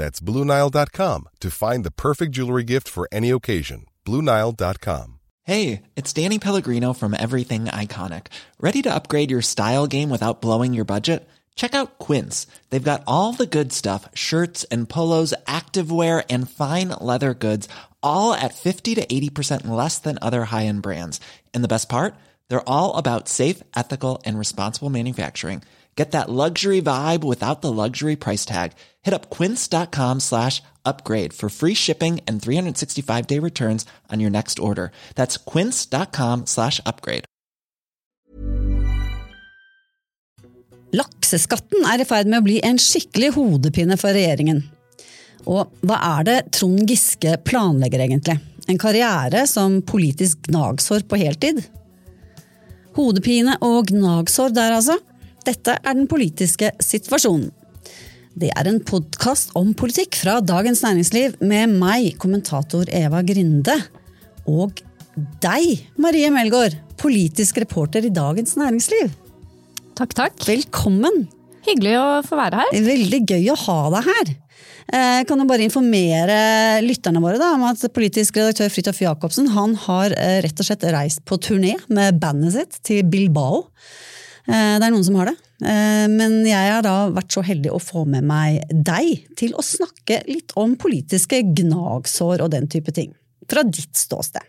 That's BlueNile.com to find the perfect jewelry gift for any occasion. BlueNile.com. Hey, it's Danny Pellegrino from Everything Iconic. Ready to upgrade your style game without blowing your budget? Check out Quince. They've got all the good stuff shirts and polos, activewear, and fine leather goods, all at 50 to 80% less than other high end brands. And the best part? They're all about safe, ethical, and responsible manufacturing. Get that luxury vibe without the luxury price tag. Hit up quince.com slash upgrade for free shipping and 365 day returns on your next order. That's quince.com slash upgrade. Lakseskatten er i ferd med å bli en skikkelig hodepine for regjeringen. Og hva er det Trond Giske planlegger egentlig? En karriere som politisk gnagsår på heltid? Hodepine og gnagsår der, altså. Dette er den politiske situasjonen. Det er en podkast om politikk fra Dagens Næringsliv med meg, kommentator Eva Grinde, og deg, Marie Melgaard, politisk reporter i Dagens Næringsliv. Takk, takk. Velkommen! Hyggelig å få være her. Veldig gøy å ha deg her. Jeg kan jo bare informere lytterne våre da, om at politisk redaktør Fridtjof Jacobsen han har rett og slett reist på turné med bandet sitt til Bilbao. Det er noen som har det. Men jeg har da vært så heldig å få med meg deg til å snakke litt om politiske gnagsår og den type ting. Fra ditt ståsted.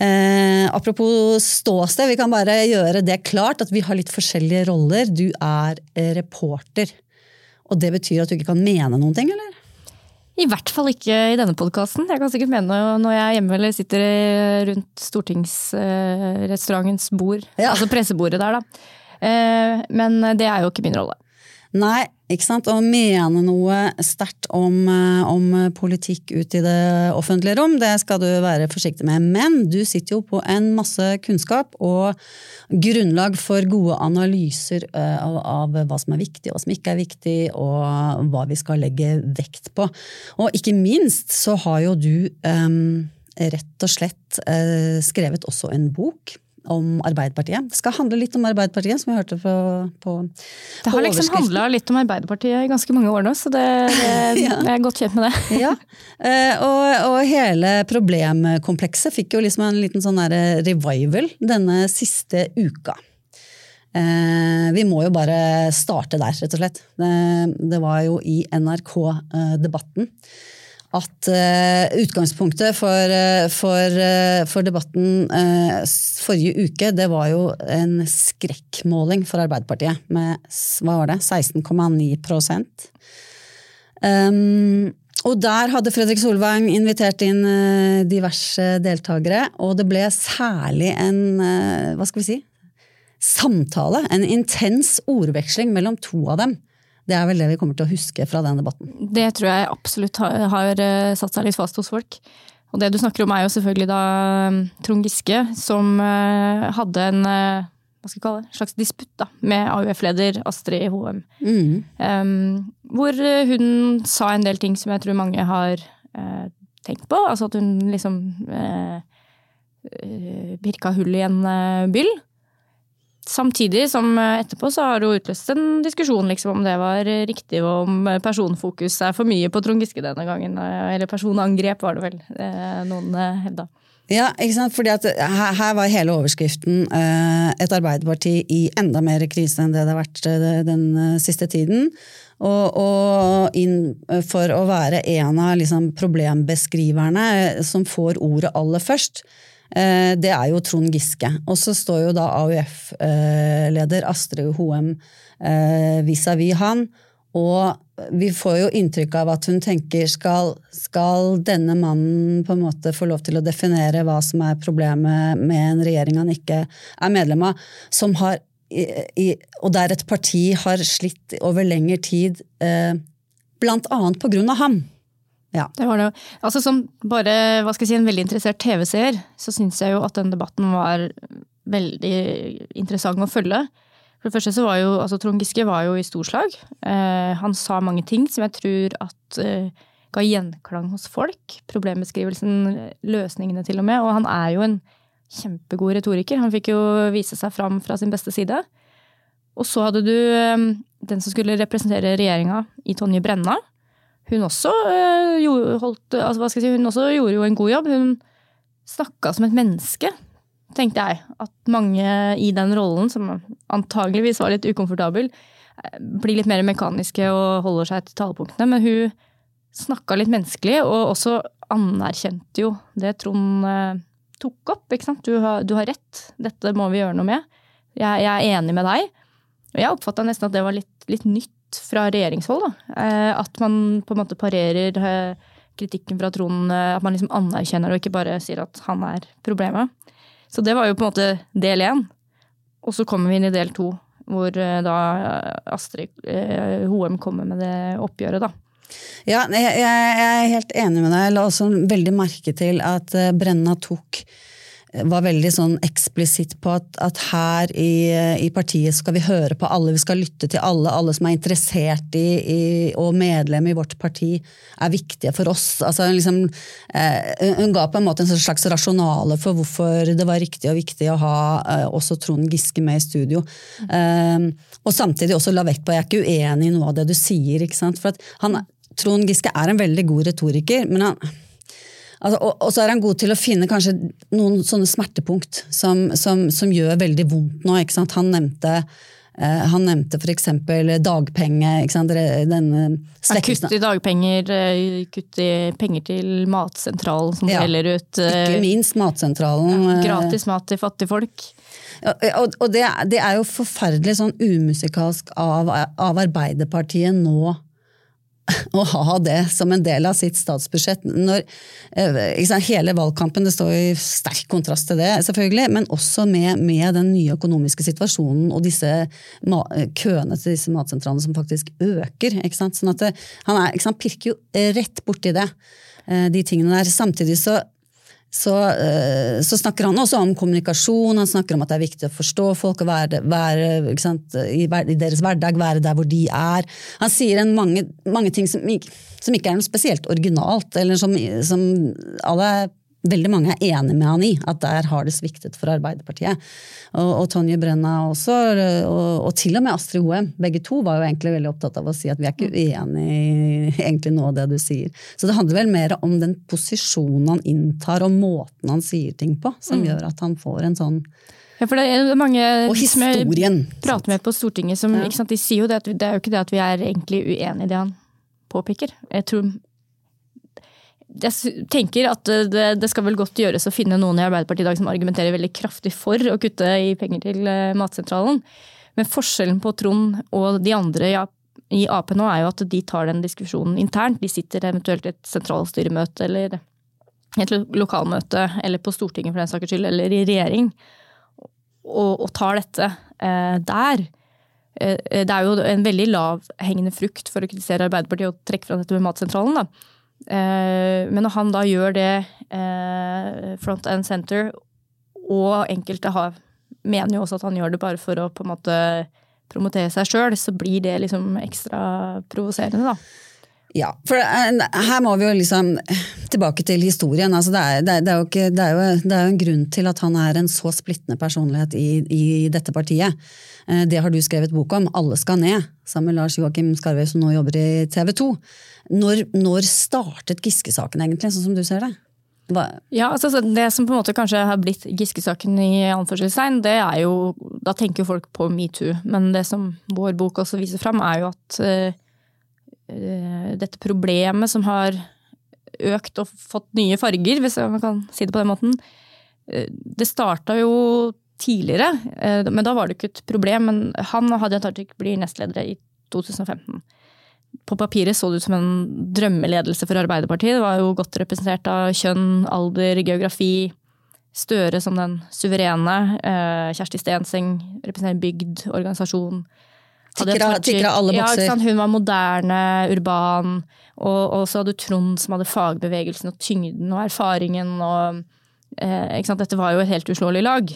Eh, apropos ståsted, vi kan bare gjøre det klart at vi har litt forskjellige roller. Du er reporter. Og det betyr at du ikke kan mene noen ting, eller? I hvert fall ikke i denne podkasten. Jeg kan sikkert mene når jeg er hjemme eller sitter rundt stortingsrestaurantens bord. Ja. Altså pressebordet der, da. Eh, men det er jo ikke min rolle. Nei, ikke sant. Å mene noe sterkt om, eh, om, politikk ut i det offentlige rom, det skal du være forsiktig med. Men du sitter jo på en masse kunnskap og grunnlag for gode analyser eh, av, av hva som er viktig og som ikke er viktig, og hva vi skal legge vekt på. Og ikke minst så har jo du um, rett og slett uh, skrevet også en bok om Arbeiderpartiet. Det skal handle litt om Arbeiderpartiet, som jeg hørte på, på Det har liksom handla litt om Arbeiderpartiet i ganske mange år nå, så det, det, ja. jeg er godt kjent med det. ja, eh, og, og, hele problemkomplekset fikk jo liksom en liten sånn revival denne siste uka. Eh, vi må jo bare starte der, rett og slett. Det, det var jo i NRK-debatten at uh, utgangspunktet for, uh, for, uh, for debatten forrige uke, det var jo en skrekkmåling for Arbeiderpartiet med hva var det, 16,9 um, Og der hadde Fredrik Solvang invitert inn diverse deltakere, og det ble særlig en, hva skal vi si, samtale, en intens ordveksling mellom to av dem det er vel det vi kommer til å huske fra den debatten. Det tror jeg absolutt har, har eh, satt seg litt fast hos folk. Og det du snakker om er jo selvfølgelig da um, Trond Giske, som uh, hadde en uh, hva skal vi kalle det, slags disputt da, med AUF-leder Astrid Hoem. Mm. Um, hvor hun sa en del ting som jeg tror mange har uh, tenkt på. Altså at hun liksom uh, pirka hull i en byll. Samtidig som eh, etterpå så har det utløst en diskusjon liksom, om det var riktig, og om personfokus er for mye på Trond Giske denne gangen. Eh, eller personangrep, var det vel eh, noen hevda. Ja, ikke sant? Fordi at her, var hele overskriften eh, et Arbeiderparti i enda mer krise enn det det har vært den siste tiden. Og, og inn for å være en av liksom, problembeskriverne som får ordet aller først. Eh, det er jo Trond Giske. Og så står jo da AUF-leder Astrid Hoem eh, vis-à-vis han. Og vi får jo inntrykk av at hun tenker skal, skal denne mannen på en måte få lov til å definere hva som er problemet med en regjering han ikke er medlem av, som har i, og der et parti har slitt over lengre tid eh, blant annet på grunn av ham. Ja. Det var det. Altså Som bare hva skal jeg si, en veldig interessert TV-seer, så syns jeg jo at den debatten var veldig interessant å følge. For det første så var jo, altså Trond Giske var jo i storslag. Eh, han sa mange ting som jeg tror at eh, ga gjenklang hos folk. Problembeskrivelsen, løsningene til og med. Og han er jo en kjempegod retoriker. Han fikk jo vise seg fram fra sin beste side. Og så hadde du eh, den som skulle representere regjeringa i Tonje Brenna. Hun også, eh, holdt, altså si, hun også gjorde jo en god jobb. Hun snakka som et menneske, tenkte jeg. At mange i den rollen, som antageligvis var litt ukomfortabel, eh, blir litt mer mekaniske og holder seg til talepunktene. Men hun snakka litt menneskelig, og også anerkjente jo det Trond tok opp. ikke sant? Du har, du har rett, dette må vi gjøre noe med. Jeg, jeg er enig med deg. Og jeg oppfatta nesten at det var litt, litt nytt fra regjeringshold. Da. Eh, at man på en måte parerer eh, kritikken fra Trond, eh, at man liksom anerkjenner det og ikke bare sier at han er problemet. Så det var jo på en måte del én. Og så kommer vi inn i del to, hvor da Astrid Hoem kommer med det oppgjøret, da. Ja, jeg, jeg, er helt enig med deg. Jeg la også veldig merke til at Brenna tok var veldig sånn eksplisitt på at, at her i, i, partiet skal vi høre på alle, vi skal lytte til alle. Alle som er interessert i, i og medlem i vårt parti, er viktige for oss. Altså, liksom, eh, hun ga på en måte en slags rasjonale for hvorfor det var riktig og viktig å ha eh, også Trond Giske med i studio. Eh, og samtidig også la vekt på Jeg er ikke uenig i noe av det du sier. ikke sant? For han, Trond Giske er en veldig god retoriker, men han Altså, og, og, så er han god til å finne kanskje noen sånne smertepunkt som, som, som gjør veldig vondt nå. ikke sant? Han nevnte uh, han nevnte f.eks. dagpenge. ikke sant? Denne kutt i dagpenger, eh, kutt i penger til Matsentralen som ja, deler ut uh, Ikke minst Matsentralen. Ja, gratis mat til fattigfolk. Og, og det, det, er jo forferdelig sånn umusikalsk av, av Arbeiderpartiet nå å ha det som en del av sitt statsbudsjett. Når, sant, hele valgkampen det står i sterk kontrast til det, selvfølgelig, men også med, med den nye økonomiske situasjonen og disse køene til disse matsentralene som faktisk øker. Sånn det, han er, sant, pirker jo rett borti det, eh, de tingene der. Samtidig så så, eh, så, snakker han også om kommunikasjon, han snakker om at det er viktig å forstå folk og være, være sant, i, deres hverdag, være der hvor de er. Han sier mange, mange, ting som, som, ikke er noe spesielt originalt, eller som, som alle veldig mange er enig med han i, at der har det sviktet for Arbeiderpartiet. Og, og Tonje Brenna også, og, og, til og med Astrid Hoem. Begge to var jo egentlig veldig opptatt av å si at vi er ikke uenig egentlig av det du sier. Så det handler vel mer om den posisjonen han inntar, og måten han sier ting på, som mm. gjør at han får en sånn ja, for det er mange og historien. Som prater med på Stortinget som ja. sant, de sier jo det at det er jo ikke det at vi er egentlig uenig i det han påpeker. Jeg tror jeg tenker at det, det, skal vel godt gjøres å finne noen i Arbeiderpartiet i dag som argumenterer veldig kraftig for å kutte i penger til eh, Matsentralen. Men forskjellen på Trond og de andre i Ap nå er jo at de tar den diskusjonen internt. De sitter eventuelt i et sentralstyremøte eller et lokalmøte, eller på Stortinget for den saks skyld, eller i regjering, og, og tar dette eh, der. Eh, det er jo en veldig lavhengende frukt for å kritisere Arbeiderpartiet og trekke fra dette med Matsentralen. da Eh, men når han da gjør det eh, front and center, og enkelte har, mener jo også at han gjør det bare for å på en måte promotere seg sjøl, så blir det liksom ekstra provoserende, da. Ja, for her må vi jo liksom tilbake til historien. Altså det, er, det, er, det, ikke, det, er jo, det, er jo, en grunn til at han er en så splittende personlighet i, i dette partiet. Eh, det har du skrevet bok om, 'Alle skal ned', sammen med Lars Joakim Skarvøy, som nå jobber i TV 2. Når, når startet Giske-saken egentlig, sånn som du ser det? Hva? Ja, altså Det som på en måte kanskje har blitt Giske-saken i anførselstegn, det er jo Da tenker jo folk på metoo. Men det som vår bok også viser fram, er jo at Eh, dette problemet som har økt og fått nye farger, hvis man kan si det på den måten. Eh, det starta jo tidligere, eh, men da var det ikke et problem. Men han og Hadia Tajik blir nestledere i 2015. På papiret så det ut som en drømmeledelse for Arbeiderpartiet. Det var jo godt representert av kjønn, alder, geografi. Støre som den suverene. Kjersti Stenseng representerer bygd, organisasjon. Tikker av- alle Ja, bokser. sant? Hun var moderne, urban, og, og så hadde du Trond som hadde fagbevegelsen og tyngden og erfaringen og eh? Dette var jo et helt uslåelig lag.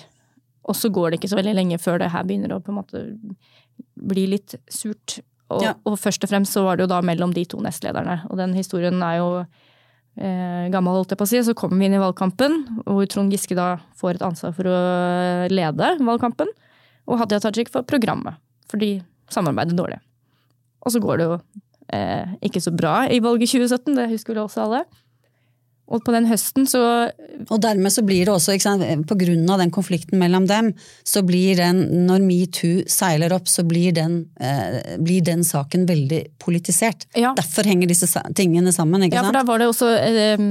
Og så går det ikke så veldig lenge før det her begynner å på en måte bli litt surt. Og, Ja. og først og fremst så var det jo da mellom de to nestlederne. Og den historien er jo eh, gammel, holdt jeg på å si. Så kommer vi inn i valgkampen, hvor Trond Giske da får et ansvar for å lede valgkampen. Og Hadia Tajik får programmet, for de samarbeider dårlig. Og så går det jo eh, ikke så bra i valget 2017, det husker vel også alle. Og på den høsten så Og dermed så blir det også, ikke sant, på grunn av den konflikten mellom dem, så blir den, når metoo seiler opp, så blir den, eh, blir den saken veldig politisert. Ja. Derfor henger disse tingene sammen, ikke sant? Ja, for da var det også eh,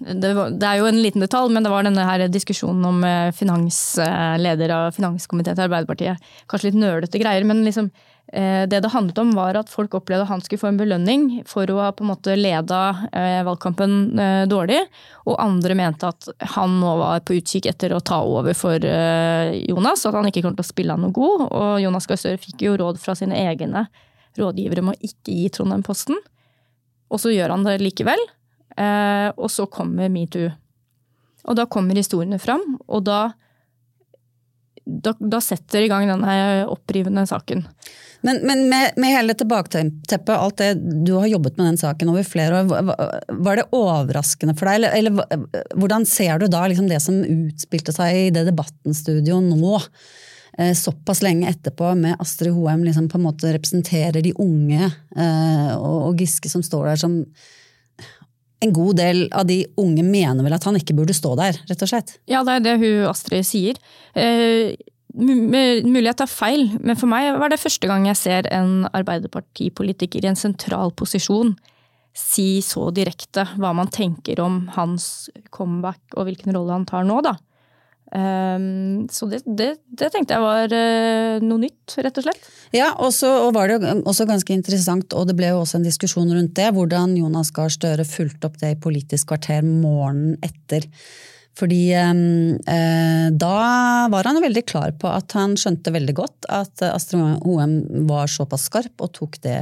det, var, det er jo en liten detalj, men det var denne her diskusjonen om eh, finansleder av finanskomiteen til Arbeiderpartiet. Kanskje litt nølete greier, men liksom eh, det det handlet om var at folk opplevde at han skulle få en belønning for å ha på en måte leda eh, valgkampen dårlig, og andre mente at han nå var på utkikk etter å ta over for Jonas, og at han ikke kom til å spille han noe god. Og Jonas Gahr Støre fikk jo råd fra sine egne rådgivere om å ikke gi Trondheim posten. Og så gjør han det likevel. Eh, og så kommer metoo. Og da kommer historiene fram, og da, da, da setter i gang denne opprivende saken. Men, men med, med hele tilbaketeppet, alt det du har jobbet med den saken over flere år, var det overraskende for deg? Eller, eller hvordan ser du da liksom det som utspilte seg i det debattenstudioet nå? eh, Såpass lenge etterpå, med Astrid Hoem liksom på en måte representerer de unge, eh, og Giske som står der som En god del av de unge mener vel at han ikke burde stå der, rett og slett. Ja, det er det hun Astrid sier. Eh, mu- mulig jeg tar feil, men for meg var det første gang jeg ser en arbeiderpartipolitiker i en sentral posisjon si så direkte hva man tenker om hans comeback og hvilken rolle han tar nå, da. Um, så det, det, det tenkte jeg var eh, noe nytt, rett og slett. Ja, og så var det jo også ganske interessant, og det ble jo også en diskusjon rundt det, hvordan Jonas Gahr Støre fulgte opp det i Politisk kvarter morgenen etter. Fordi eh, da var han jo veldig klar på at han skjønte veldig godt at Astrid Hoem var såpass skarp og tok det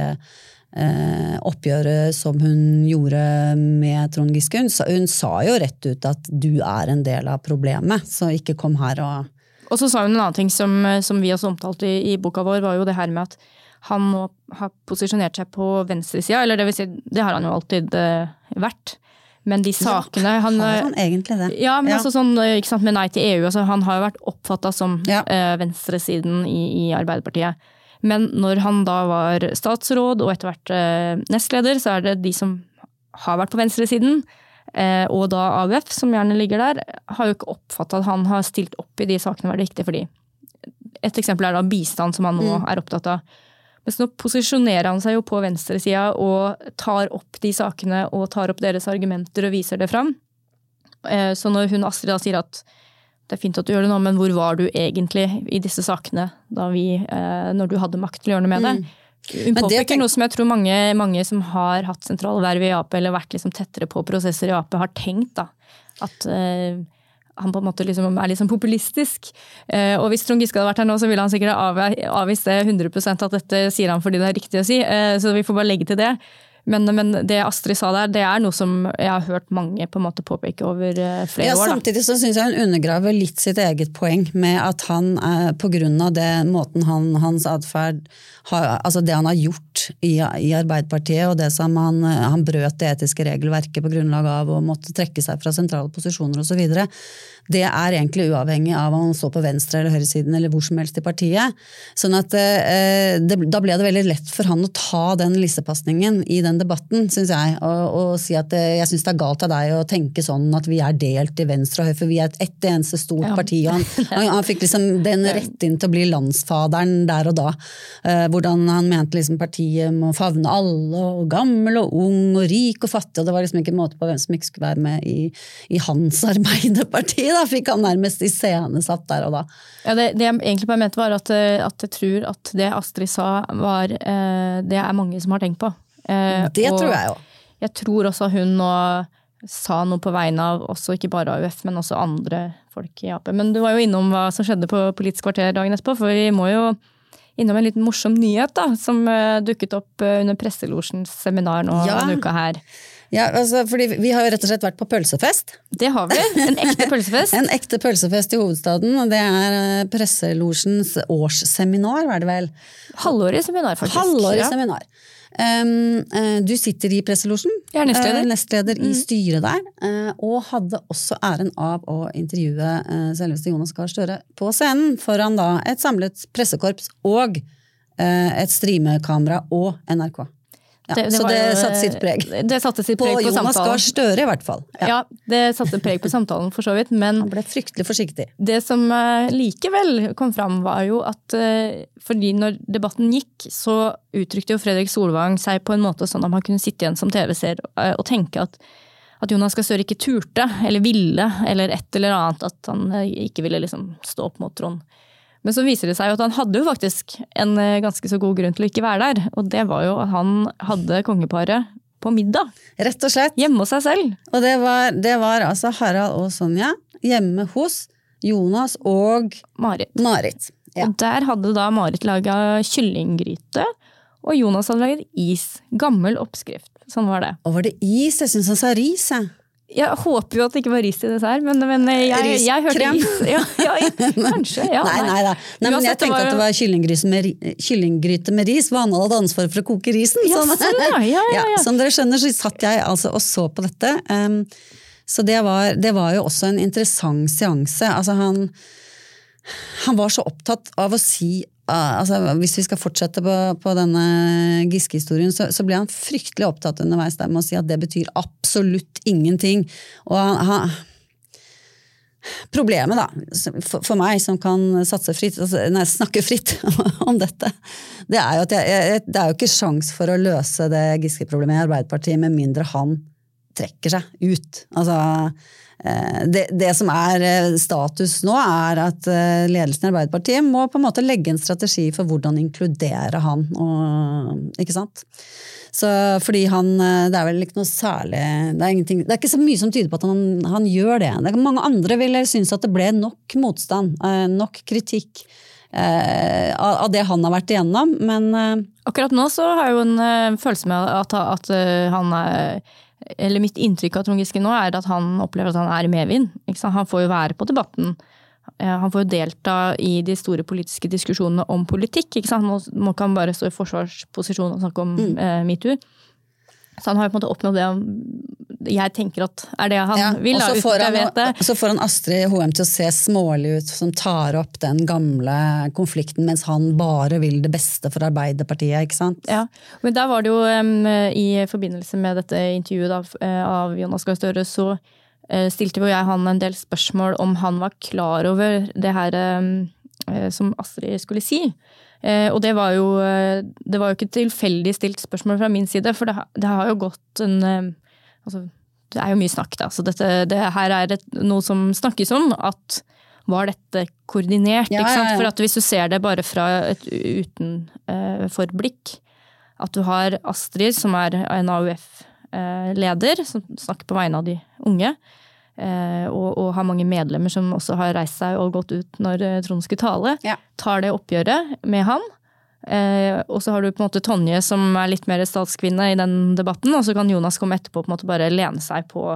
eh, oppgjøret som hun gjorde med Trond Giske. Hun sa, hun sa jo rett ut at du er en del av problemet, så ikke kom her og Og så sa hun en annen ting som, som vi også omtalte i, i boka vår, var jo det her med at han nå har posisjonert seg på venstresida, eller det vil si, det har han jo alltid eh, vært. Men de sakene han Har han egentlig det? Ja, men altså sånn, ikke sant, med Nei til EU, altså, han har jo vært oppfatta som Ja. eh, venstresiden i, i Arbeiderpartiet. Men når han da var statsråd og etter hvert eh, nestleder, så er det de som har vært på venstresiden, eh, og da AUF, som gjerne ligger der, har jo ikke oppfatta at han har stilt opp i de sakene hvor det riktig for de. Et eksempel er da bistand, som han nå er opptatt av. Mens nå posisjonerer han seg jo på venstresida og tar opp de sakene og tar opp deres argumenter og viser det fram. Eh, Så når hun Astrid da sier at det er fint at du gjør det nå, men hvor var du egentlig i disse sakene da vi, eh, når du hadde makt til å gjøre noe med det? Mm. Men det påpeker ikke noe som jeg tror mange, mange som har hatt sentrale verv i Ap, eller vært liksom tettere på prosesser i Ap, har tenkt. da. At uh, han på en måte liksom er litt sånn populistisk. Uh, og hvis Trond Giske hadde vært her nå, så ville han sikkert avvist det 100 at dette sier han fordi det er riktig å si. Uh, så vi får bare legge til det. Men, men det Astrid sa der, det er noe som jeg har hørt mange på en måte påpeke over eh, flere Ja, år. da. Samtidig så syns jeg hun undergraver litt sitt eget poeng med at han, pga. på grunn av måten han, hans atferd altså det han har gjort i, i Arbeiderpartiet, og det som han, han brøt det etiske regelverket på grunnlag av å måtte trekke seg fra sentrale posisjoner osv., det er egentlig uavhengig av om han står på venstre- eller høyresiden eller hvor som helst i partiet. Sånn at eh, det, Da ble det veldig lett for han å ta den lissepasningen i den debatten, syns jeg. Og, og si at eh, jeg syns det er galt av deg å tenke sånn at vi er delt i venstre og høyre, for vi er et, ett eneste stort Ja. parti. Og han, han, han fikk liksom den rett inn til å bli landsfaderen der og da. Eh, hvordan han mente liksom partiet må favne alle, og gammel og ung og rik og fattig. og Det var liksom ikke måte på hvem som ikke skulle være med i, i hans Arbeiderparti. Da fikk han nærmest iscenesatt der og da. Ja, det, det jeg egentlig bare mente var at, eh, at jeg tror at det Astrid sa var eh, Det er mange som har tenkt på. Eh, Det tror jeg jo. Jeg tror også hun nå sa noe på vegne av også ikke bare AUF, men også andre folk i Ap. Men du var jo innom hva som skjedde på Politisk kvarter dagen etterpå, for vi må jo innom en liten morsom nyhet da, som uh, dukket opp uh, under Presselosjens seminar nå Ja. denne uka her. Ja, altså, fordi Vi har jo rett og slett vært på pølsefest. Det har vi. En ekte pølsefest. En ekte pølsefest i hovedstaden. og Det er eh, Presselosjens årsseminar, var det vel? Halvårig seminar, faktisk. Halvårig Ja. seminar. Eh, du sitter i Presselosjen. Jeg er nestleder. Mm. eh, nestleder i styret der. eh, og hadde også æren av å intervjue selveste Jonas Gahr Støre på scenen foran da et samlet pressekorps og et streamekamera og NRK. Ja, så det satte sitt preg. Det satte sitt På preg på, Jonas Gahr. Støre, i hvert fall. Ja. Ja, det satte preg på samtalen for så vidt, men Han ble fryktelig forsiktig. Det som eh, likevel kom fram, var jo at eh, fordi når debatten gikk, så uttrykte jo Fredrik Solvang seg på en måte sånn at man kunne sitte igjen som TV-seer eh, og tenke at, at Jonas Gahr Støre ikke turte, eller ville, eller et eller annet. At han eh, ikke ville liksom stå opp mot Trond. Men så viser det seg jo at han hadde jo faktisk en eh, ganske så god grunn til å ikke være der. Og det var jo at han hadde kongeparet på middag Rett og slett. hjemme hos seg selv. Og det var, det var altså Harald og Sonja hjemme hos Jonas og Marit. Marit. Ja. Og der hadde da Marit laga kyllinggryte, og Jonas hadde laget is. Gammel oppskrift. Sånn var det. Og var det is? Jeg syns han sa ris, jeg. Jeg håper jo at det ikke var ris i dessert, men, men jeg, jeg hørte ris. is. Ja, ja, kanskje. Ja, nei, nei da. Nei, men jeg tenkte at det var kyllinggryte med, kyllinggryte med ris, hva han hadde ansvar for å koke risen. Ja, Sånn. sånn. Som dere skjønner, så satt jeg altså og så på dette. Um, så det var, det var jo også en interessant seanse. Altså han, han var så opptatt av å si altså Hvis vi skal fortsette på, på denne Giske-historien, så, så ble han fryktelig opptatt underveis der med å si at det betyr absolutt ingenting. Og han, han Problemet, da, for, for meg som kan satse fritt, altså, nei, snakke fritt om dette, det er jo at jeg, jeg, det er jo ikke sjans for å løse det Giske-problemet i Arbeiderpartiet med mindre han trekker seg ut. Altså, det, det som er eh, status nå, er at eh, ledelsen i Arbeiderpartiet må på en måte legge en strategi for hvordan inkludere han. Og, ikke sant? Så fordi han eh, Det er vel ikke noe særlig Det er, det er ikke så mye som tyder på at han, han gjør det. det mange andre ville synes at det ble nok motstand, eh, nok kritikk. eh, av det han har vært igjennom, men eh, Akkurat nå så har jeg jo en eh, følelse med at, at eh, han er Eller mitt inntrykk av Trond Giske nå er at han opplever at han er i medvind. Han får jo være på debatten. Eh, Han får jo delta i de store politiske diskusjonene om politikk. Ikke sant? Nå ikke han bare stå i forsvarsposisjon og snakke om eh, metoo. Så han har jo på en måte oppnådd det han, jeg tenker at er det han Ja, vil, da, uten han, jeg vet det. Så får han Astrid Hoem til å se smålig ut, som tar opp den gamle konflikten, mens han bare vil det beste for Arbeiderpartiet, ikke sant? Ja, men der var det jo i forbindelse med dette intervjuet da, eh, av Jonas Gahr Støre, så eh, stilte jo jeg han en del spørsmål om han var klar over det her eh, som Astrid skulle si. Og det var jo det var jo ikke tilfeldig stilt spørsmål fra min side, for det, har- jo gått en altså, Det er jo mye snakk, da. Så dette, det her er et, noe som snakkes om. At var dette koordinert? Ja, ja, ja. For at hvis du ser det bare fra et utenforblikk, at du har Astrid, som er en AUF-leder, som snakker på vegne av de unge, uh, og, og har mange medlemmer som også har reist seg og gått ut når eh, Trond skulle tale, tar det oppgjøret med han. Eh, og så har du på en måte Tonje som er litt mer statskvinne i den debatten, og så kan Jonas komme etterpå og på en måte bare lene seg på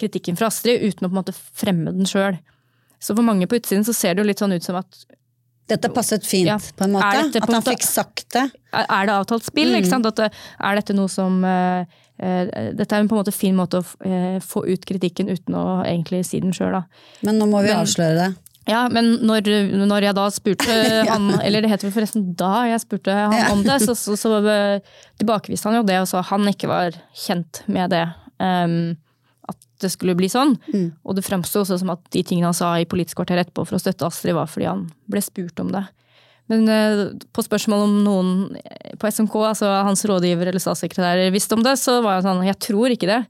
kritikken fra Astrid uten å på en måte fremme den sjøl. Så for mange på utsiden så ser det jo litt sånn ut som at Dette passet fint, Ja. på en måte. Dette At han fikk sagt det. er det avtalt spill? Ikke sant? At det, er dette noe som eh, eh, Dette er en på en måte fin måte å eh, få ut kritikken uten å egentlig si den sjøl, da. Men nå må vi Men- avsløre det. Ja, men når, når jeg da spurte han, eller det heter vel forresten da jeg spurte han om det, så, så, så eh, tilbakeviste han jo det og sa han ikke var kjent med det. Um, at det skulle bli sånn. Mm. Og det framsto også som at de tingene han sa i Politisk kvarter etterpå for å støtte Astrid, var fordi han ble spurt om det. Men uh, på spørsmål om noen på SMK, altså hans rådgiver eller statssekretær, visste om det, så var jeg sånn, jeg tror ikke det.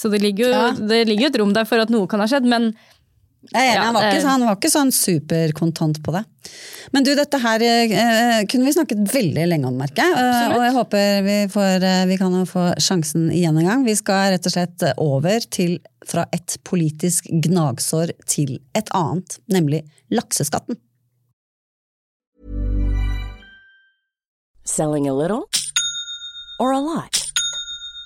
Så det ligger jo Ja. det ligger et rom der for at noe kan ha skjedd, men Jeg er enig, Ja, han, var ikke, han var ikke sånn superkontant på det. Men du, dette her eh, kunne vi snakket veldig lenge om, merker jeg. Eh, og jeg håper vi, får, eh, vi kan få sjansen igjen en gang. Vi skal rett og slett over til fra et politisk gnagsår til et annet, nemlig lakseskatten. Selling a little or a lot?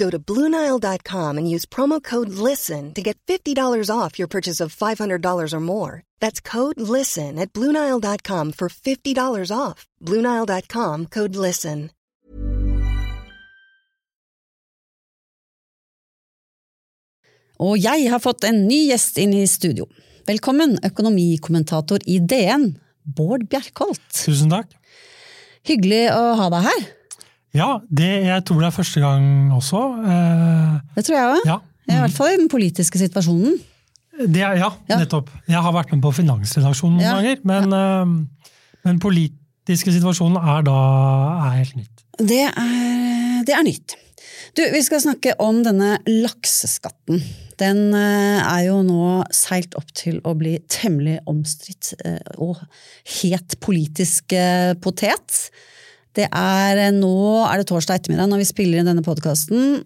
Go to BlueNile.com and use promo code LISTEN to get $50 off your purchase of $500 or more. That's code LISTEN at BlueNile.com for $50 off. BlueNile.com code LISTEN. Og jeg har fått en ny gjest inn i studio. Velkommen, økonomikommentator i DN, Bård Bjerkholt. Tusen takk. Hyggelig å ha deg her. Ja, det, jeg tror det er første gang også. Eh, Det tror jeg òg. ja. I hvert fall i den politiske situasjonen. Det ja, Ja. nettopp. Jeg har vært med på finansredaksjonen noen ganger, men, eh, men politiske situasjonen er da er helt nytt. Det er, det er nytt. Du, vi skal snakke om denne lakseskatten. Den eh, er jo nå seilt opp til å bli temmelig omstridt eh, og het politisk potet. Det er eh, nå er det torsdag ettermiddag når vi spiller inn denne podkasten.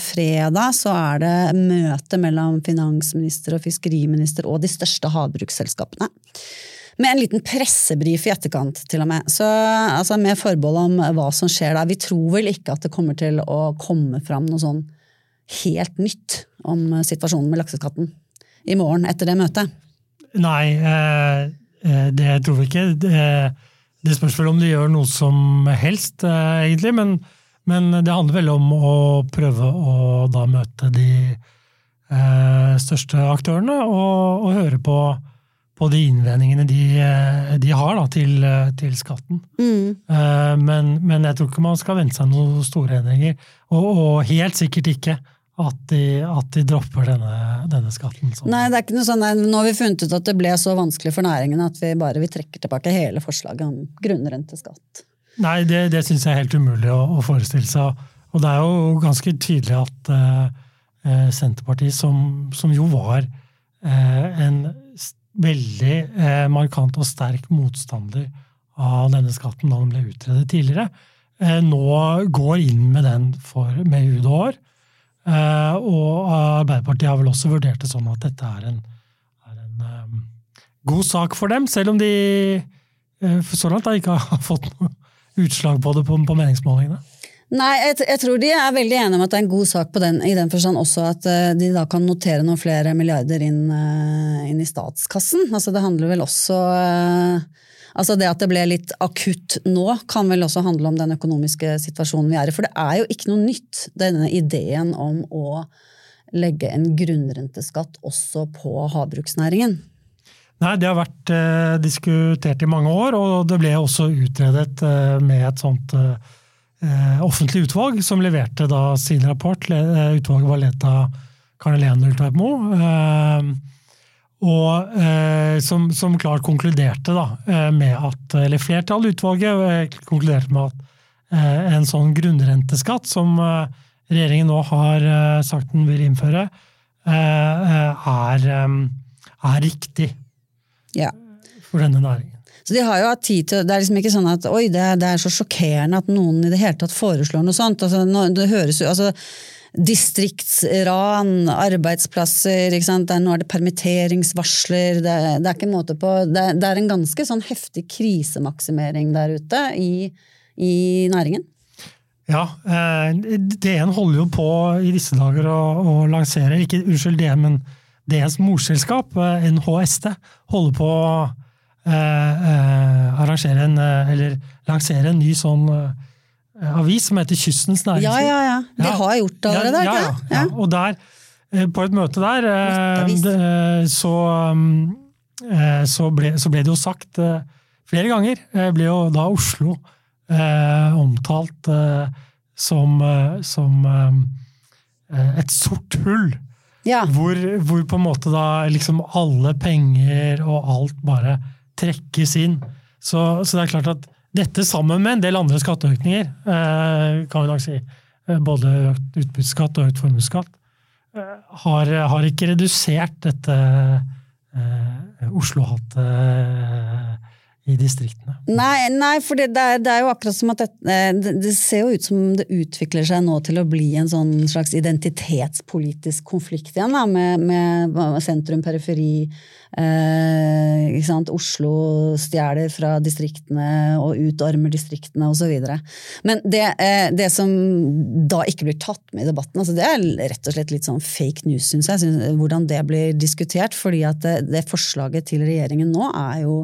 fredag så er det møte mellom finansminister og fiskeriminister og de største havbruksselskapene. Med en liten pressebrif i etterkant, til og med. Så altså, Med forbehold om hva som skjer der. Vi tror vel ikke at det kommer til å komme fram noe sånn helt nytt om situasjonen med lakseskatten i morgen etter det møtet. Nei, eh, eh, det tror vi ikke. Det, det spørs vel om de gjør noe som helst, eh, egentlig. Men, men det handler vel om å prøve å da møte de eh, største aktørene og, og høre på, på de innvendingene de, eh, de har da, til, eh, til skatten. Eh, Men, men jeg tror ikke man skal vente seg noen store endringer. Og, og helt sikkert ikke at de, at de dropper denne, denne skatten. Sånn. Nei, det er ikke noe sånn, nei, Nå har vi funnet ut at det ble så vanskelig for næringen at vi bare vi trekker tilbake hele forslaget om grunnrenteskatt. Nei, det, det syns jeg er helt umulig å, å forestille seg. Og det er jo ganske tydelig at eh, eh, Senterpartiet, som, som jo var eh, en veldig eh, markant og sterk motstander av denne skatten da den ble utredet tidligere, eh, nå går inn med den for, med hud og hår. Eh, og Arbeiderpartiet har vel også vurdert det sånn at dette er en, er en eh, god sak for dem, selv om de eh, så langt da ikke har fått noe utslag på det på, på meningsmålingene. Nei, jeg, jeg tror de er veldig enige om at det er en god sak på den, i den forstand også at de da kan notere noen flere milliarder inn, inn i statskassen. Altså det handler vel også eh, Altså det at det ble litt akutt nå, kan vel også handle om den økonomiske situasjonen vi er i. For det er jo ikke noe nytt, denne ideen om å legge en grunnrenteskatt også på havbruksnæringen. Nei, det har vært eh, diskutert i mange år, og det ble også utredet eh, med et sånt eh, offentlig utvalg som leverte da sin rapport. Eh, utvalget var ledet av Karne-Lene Ultveitmo. Eh, og eh, som, som klart konkluderte da, eh, med at Eller flertallet i utvalget eh, konkluderte med at eh, en sånn grunnrenteskatt som eh, regjeringen nå har eh, sagt den vil innføre, er, er riktig Ja. for denne næringen. Så de har jo hatt tid til, Det er liksom ikke sånn at oi, det, er- det er så sjokkerende at noen i det hele tatt foreslår noe sånt. Altså, nå- det høres jo, altså Distriktsran, arbeidsplasser, er, nå er det permitteringsvarsler. Det, det er ikke en måte på, det, det er en ganske sånn heftig krisemaksimering der ute i, i næringen. Ja, eh, DN holder jo på i disse dager å, lansere, ikke unnskyld DN, men DNs morselskap, eh, NHST, holder på å eh, eh, arrangere en, eller lansere en ny sånn avis som heter Kystens Næringsliv. Ja, ja, ja. Det Ja. har gjort det allerede, ja, ja, det? ja. Og der, eh, på et møte der, eh, det- så, eh, så, ble, så ble det jo sagt eh, flere ganger, eh, ble jo da Oslo eh, omtalt eh, som, eh, som eh, et sort hull. Ja. Hvor, hvor på en måte da liksom alle penger og alt bare trekkes inn. Så, så det er klart at dette sammen med en del andre skatteøkninger, eh, kan vi nok si, eh, både økt utbytteskatt og økt formuesskatt, eh, har, har ikke redusert dette Oslo-hatet i distriktene. Nei, nei for det, det, er, det er jo akkurat som at det, det, ser jo ut som det utvikler seg nå til å bli en sånn slags identitetspolitisk konflikt igjen, da, med, med sentrum-periferi. Eh, ikke sant? Oslo stjeler fra distriktene og utarmer distriktene osv. Men det, eh, det som da ikke blir tatt med i debatten, altså det er rett og slett litt sånn fake news, syns jeg, synes, hvordan det blir diskutert. fordi at det, det forslaget til regjeringen nå er jo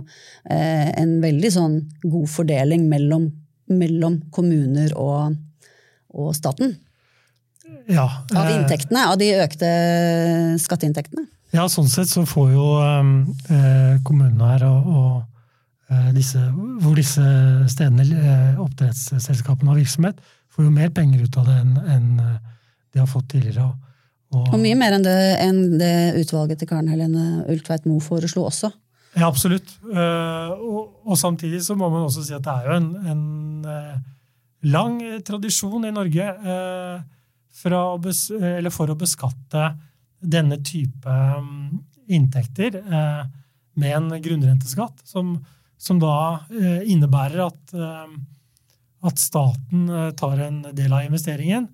eh, en veldig sånn god fordeling mellom, mellom kommuner og, og staten. Ja, Av eh, inntektene, av de økte skatteinntektene. Ja, sånn sett så får jo eh, kommunene her og, og eh, disse, hvor disse stedene, eh, oppdrettsselskapene har virksomhet, får jo mer penger ut av det enn enn, eh, de har fått tidligere. Og, Og mye mer enn det, enn det utvalget til Karen Helene Ultveit Moe foreslo også. Ja, absolutt. Og, og samtidig så må man også si at det er jo en, en lang tradisjon i Norge eh, fra å bes, eller for å beskatte denne type mm, inntekter eh, med en grunnrenteskatt, som, som da eh, innebærer at, eh, at staten eh, tar en del av investeringen,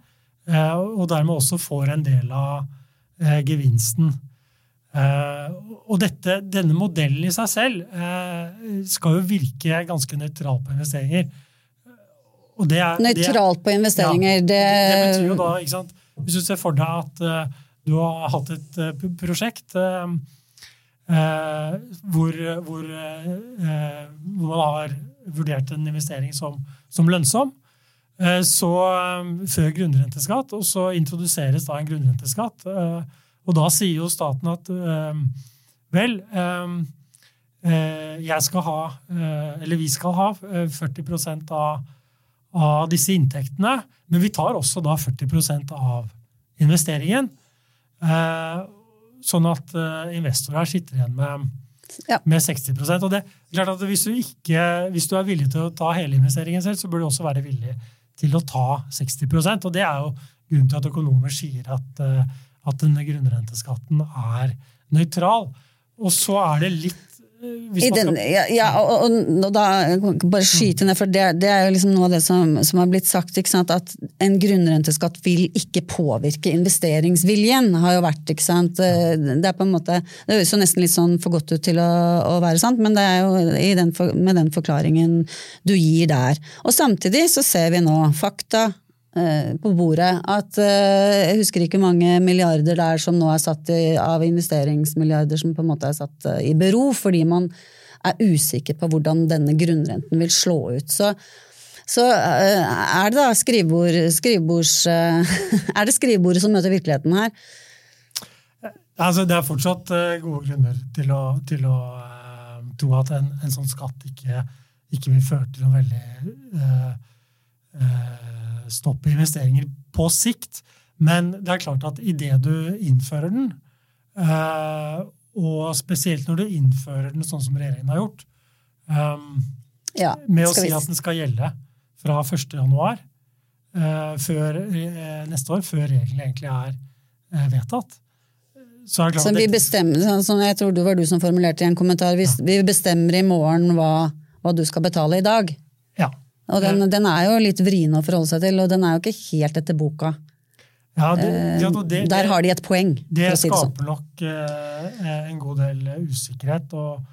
og dermed også får en del av gevinsten. Og dette, denne modellen i seg selv skal jo virke ganske nøytral på investeringer. Og det er, Nøytralt på investeringer, ja, det, det betyr jo da, ikke sant Hvis du ser for deg at du har hatt et eh, prosjekt eh, eh, hvor, hvor, hvor man har vurdert en investering som, som lønnsom, så før grunnrenteskatt, og så introduseres da en grunnrenteskatt. og da sier jo staten at vel, jeg skal ha, eller vi skal ha eh, 40% av, av disse inntektene, men vi tar også da 40% av investeringen. Eh, sånn at eh, investorer her sitter igjen med, Ja. med 60% Og det er klart at hvis du, ikke, hvis du er villig til å ta hele investeringen selv, så bør du også være villig til å ta 60% Og det er jo grunnen til at økonomer sier at, eh, at denne grunnrenteskatten er nøytral. Og så er det litt I den, ja, ja og, og, og da bare skyte ned, for det, det er jo liksom noe av det som, som har blitt sagt, at en grunnrenteskatt vil ikke påvirke investeringsviljen, har jo vært, ikke sant. Eh, Det er på en måte, det høres jo nesten litt sånn for godt ut til å, å være sant, men det er jo i den, for- med den forklaringen du gir der. Og samtidig så ser vi nå fakta på bordet at eh, jeg husker ikke mange milliarder der som nå er satt i, av investeringsmilliarder som på en måte er satt eh, i bero, fordi man er usikker på hvordan denne grunnrenten vil slå ut. Så, så eh, er det da skrivebord, skrivebords... eh, er det skrivebordet som møter virkeligheten her? Altså, det er fortsatt eh, gode grunner til å, til å eh, tro at en, en sånn skatt ikke, ikke vil føre til noen veldig eh, stopp i investeringer på sikt. Men det er klart at idet du innfører den, eh, og spesielt når du innfører den sånn som regjeringen har gjort, eh, Ja, med å si at den skal gjelde fra 1. januar eh, før, neste år, før reglene egentlig er vedtatt. Så er det klart Så vi bestemmer, sånn jeg tror det var du som formulerte i en kommentar, vi, vi bestemmer i morgen hva, hva du skal betale i dag. Og den, den er jo litt vrien å forholde seg til, og den er jo ikke helt etter boka. Ja, det, ja, det, Der har de et poeng, det si det sånn. skaper nok eh, en god del usikkerhet. Og,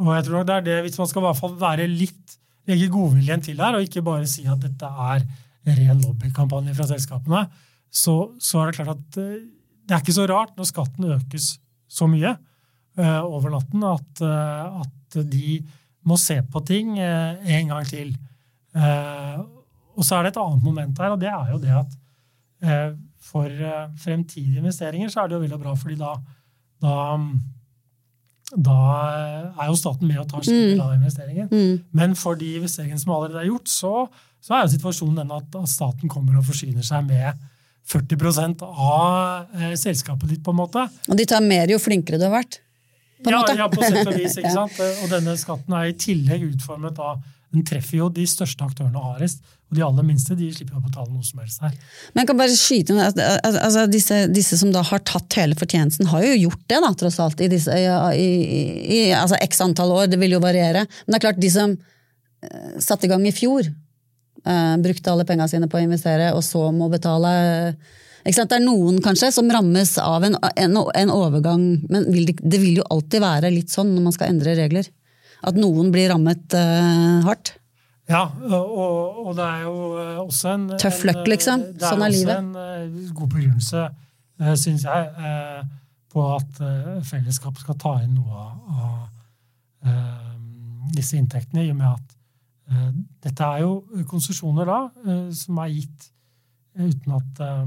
og jeg tror det er det, hvis man skal i hvert fall være litt legge godviljen til her, og ikke bare si at dette er en ren lobbykampanje fra selskapene, så, så er det klart at eh, det er ikke så rart når skatten økes så mye eh, over natten, at, eh, at de må se på ting eh, en gang til. Eh, og så er det et annet moment her, og det er jo det at eh, for eh, fremtidige investeringer så er det jo veldig bra, fordi da, da, da er jo staten med og tar sin del av investeringen. Men for de investeringene som allerede er gjort, så, så er jo situasjonen den at, at staten kommer og forsyner seg med 40 av eh, selskapet ditt, på en måte. Og de tar mer jo flinkere du har vært. På ja, ja, på sett og vis. ikke sant? Og denne skatten er i tillegg utformet da Den treffer jo de største aktørene hardest. Og de aller minste de slipper å betale noe som helst her. Men jeg kan bare skyte inn altså, disse, disse som da har tatt hele fortjenesten, har jo gjort det, da, tross alt, i, disse, i, i, i altså, x antall år. Det vil jo variere. Men det er klart, de som eh, satte i gang i fjor, uh, brukte alle pengene sine på å investere, og så må betale ikke sant? Det er noen kanskje som rammes av en, en, en overgang, men vil det, det vil jo alltid være litt sånn når man skal endre regler. At noen blir rammet uh, hardt. Ja, og, og det er jo eh, også en Tøff løkk, liksom. Sånn er livet. Det er også en eh, god begrunnelse, syns jeg, eh, på at eh, fellesskapet skal ta inn noe av, eh, disse inntektene, i og med at eh, dette er jo konsesjoner da, eh, som er gitt eh, uten at eh,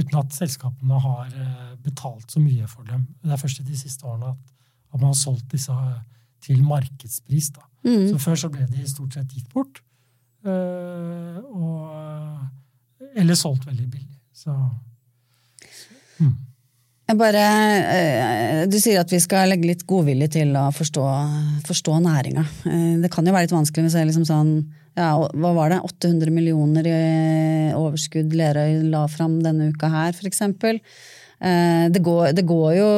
uten at selskapene har eh, betalt så mye for dem. Det er først i de siste årene at, man har solgt disse eh, til markedspris. Da. Mm. Så før så ble de stort sett gitt bort. eh, og, eller solgt veldig billig. Så Jeg bare, eh, du sier at vi skal legge litt godvilje til å forstå, forstå næringa. Eh, Det kan jo være litt vanskelig hvis jeg liksom sånn ja, Hva var det? 800 millioner i overskudd Lerøy la fram denne uka her. Eh, Det går, det går jo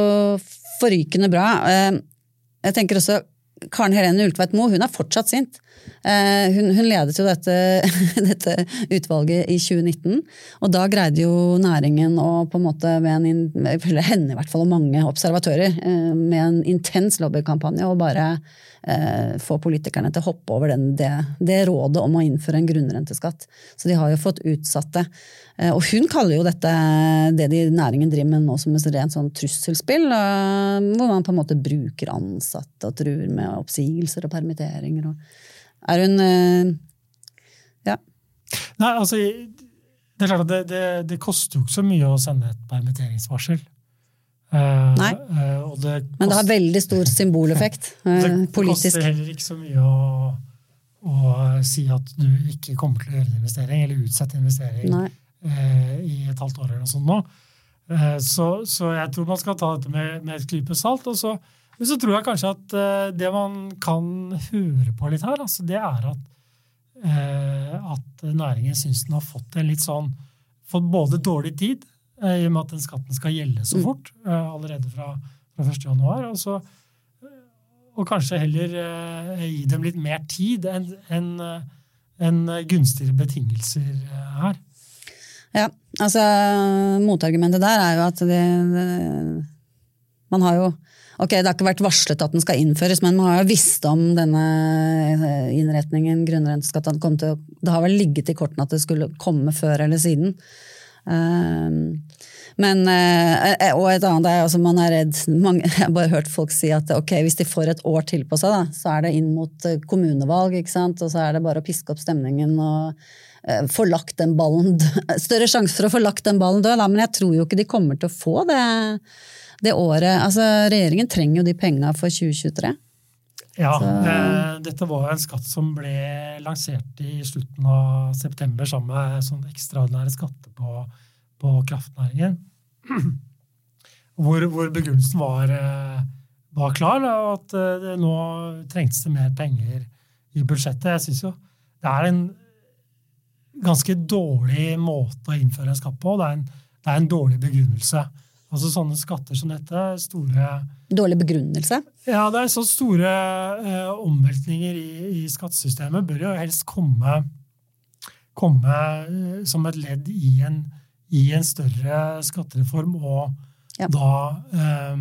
forrykende bra. Jeg tenker også Karen Helene Ultveit Moe hun er fortsatt sint. Eh, Hun, hun ledet jo dette, dette utvalget i 2019, og da greide jo næringen å på en måte, med en, henne i hvert fall, og mange observatører, eh, med en intens lobbykampanje, å bare eh, få politikerne til å hoppe over den, det, det rådet om å innføre en grunnrenteskatt. Så de har jo fått utsatt det. Eh, Og hun kaller jo dette, det de næringen driver med nå, som et rent sånn trusselspill, eh, hvor man på en måte bruker ansatte og truer med oppsigelser og permitteringer. Og er hun eh, Ja. Nei, altså Det er klart at det, det, det koster jo ikke så mye å sende et permitteringsvarsel. Eh, Nei. eh, det Men det har veldig stor symboleffekt eh, det, koster heller ikke så mye å, å si at du ikke kommer til å gjøre en investering, eller utsette investering eh, i et halvt år eller noe sånt nå. Eh, så, så jeg tror man skal ta dette med, med et klype salt. Og så, men så tror jeg kanskje at eh, det man kan høre på litt her, altså det er at, eh, at næringen syns den har fått en litt sånn Fått både dårlig tid, eh, i og med at den skatten skal gjelde så fort, eh, allerede fra, fra 1. januar. Og, så, og kanskje heller gi dem litt mer tid enn en, enn gunstigere betingelser her. Ja, altså Motargumentet der er jo at det Man har jo Ok, det har ikke vært varslet at den skal innføres, men man har jo visst om denne eh, innretningen, grunnrenteskatten, kom til Det har vel ligget i kortene at det skulle komme før eller siden. Ehm, men, eh, Og et annet er altså man er redd mange, Jeg har bare hørt folk si at ok, hvis de får et år til på seg, da, så er det inn mot eh, kommunevalg, ikke sant? og så er det bare å piske opp stemningen og eh, få lagt den ballen. Større sjanse for å få lagt den ballen død, da, men jeg tror jo ikke de kommer til å få det, det året. Altså, Regjeringen trenger jo de penga for 2023. Ja, eh, dette var en skatt som ble lansert i slutten av september sammen med sånn ekstraordinære skatter på, på kraftnæringen. Hvor, hvor begrunnelsen var, eh, var klar, da, og at eh, det nå trengtes det mer penger i budsjettet. Jeg syns jo det er en ganske dårlig måte å innføre en skatt på. Det er en, det er en dårlig begrunnelse. Altså Sånne skatter som dette, store Dårlig begrunnelse. ja, det er så store eh, omveltninger i, i skattesystemet bør jo helst komme, komme eh, som et ledd i en, i en større skattereform, og Ja. da eh,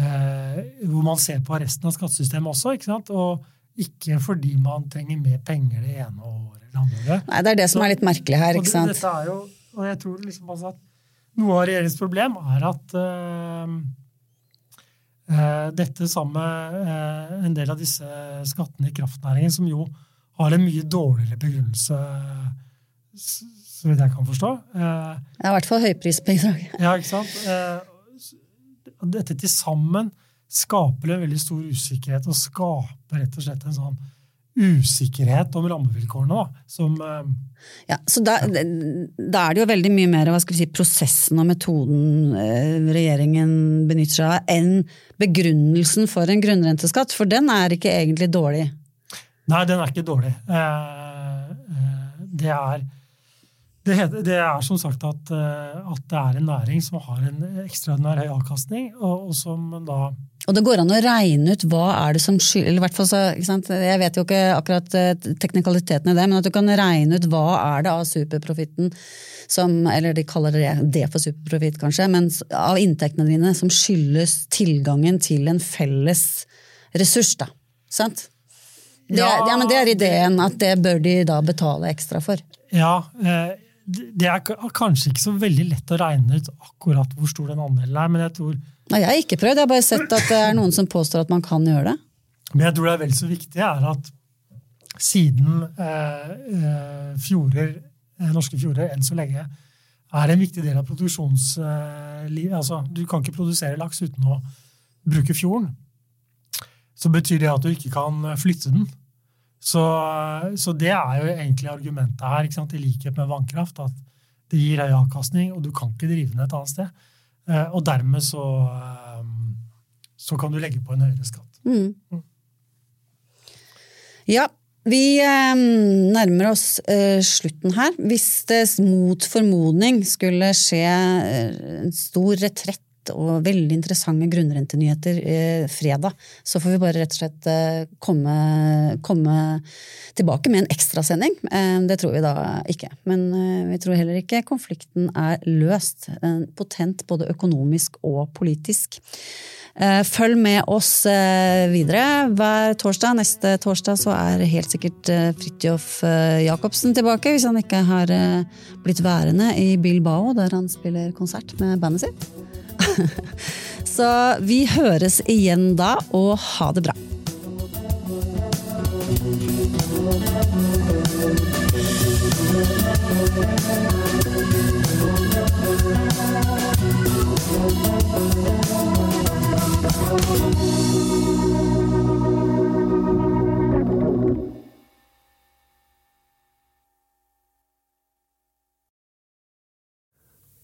eh, Hvor man ser på resten av skattesystemet også, ikke sant? Og ikke fordi man trenger mer penger det ene året eller andre. Nei, Det er det som er litt merkelig her. Ikke det- sant? Dette er jo, og jeg tror liksom altså at noe av regjeringens problem er at uh, dette sammen med uh, en del av disse skattene i kraftnæringen, som jo har en mye dårligere begrunnelse, så vidt jeg kan forstå. uh, Det er I hvert fall høyprisbidrag. ja, ikke sant? Dette til sammen skaper en veldig stor usikkerhet, og skaper rett og slett en sånn usikkerhet om rammevilkårene, da, som eh, Ja, så da, da er det jo veldig mye mer hva skal vi si, prosessen og metoden eh, regjeringen benytter seg av, enn begrunnelsen for en grunnrenteskatt, for den er ikke egentlig dårlig. Nei, den er ikke dårlig. Eh, det er det, det er som sagt at, eh, at det er en næring som har en ekstraordinær høy avkastning, og, og som da Og det går an å regne ut hva er det som skylder? Jeg vet jo ikke akkurat eh, teknikaliteten i det, men at du kan regne ut hva er det av superprofitten som Eller de kaller det det for superprofitt, kanskje, men av inntektene dine som skyldes tilgangen til en felles ressurs, da. Sant? Det, ja, ja, men det er ideen, at det bør de da betale ekstra for. Ja, eh, det er kanskje ikke så veldig lett å regne ut akkurat hvor stor den andelen er, men jeg tror, Nei, jeg har ikke prøvd, jeg har bare sett at det er noen som påstår at man kan gjøre det. men jeg tror det er vel så viktig er at siden eh, eh, fjorder, eh, norske fjorder enn så lenge er en viktig del av produksjonslivet altså, Du kan ikke produsere laks uten å bruke fjorden. Så betyr det at du ikke kan flytte den. Så, så det er jo egentlig argumentet her, i likhet med vannkraft, at det gir høy avkastning, og du kan ikke drive den et annet sted. Eh, Og dermed så, eh, så kan du legge på en høyere skatt. Mm. Ja, vi eh, nærmer oss slutten her. Hvis det mot formodning skulle skje en stor retrett og veldig interessante grunnrentenyheter eh, fredag, så får vi bare rett og slett eh, komme, komme tilbake med en ekstrasending. Eh, det tror vi da ikke. Men vi tror heller ikke konflikten er løst. Potent både økonomisk og politisk. Følg med oss videre hver torsdag. Neste torsdag så er helt sikkert Fridtjof Jacobsen tilbake, hvis han ikke har blitt værende i Bilbao, der han spiller konsert med bandet sitt. Så vi høres igjen da, og ha det bra.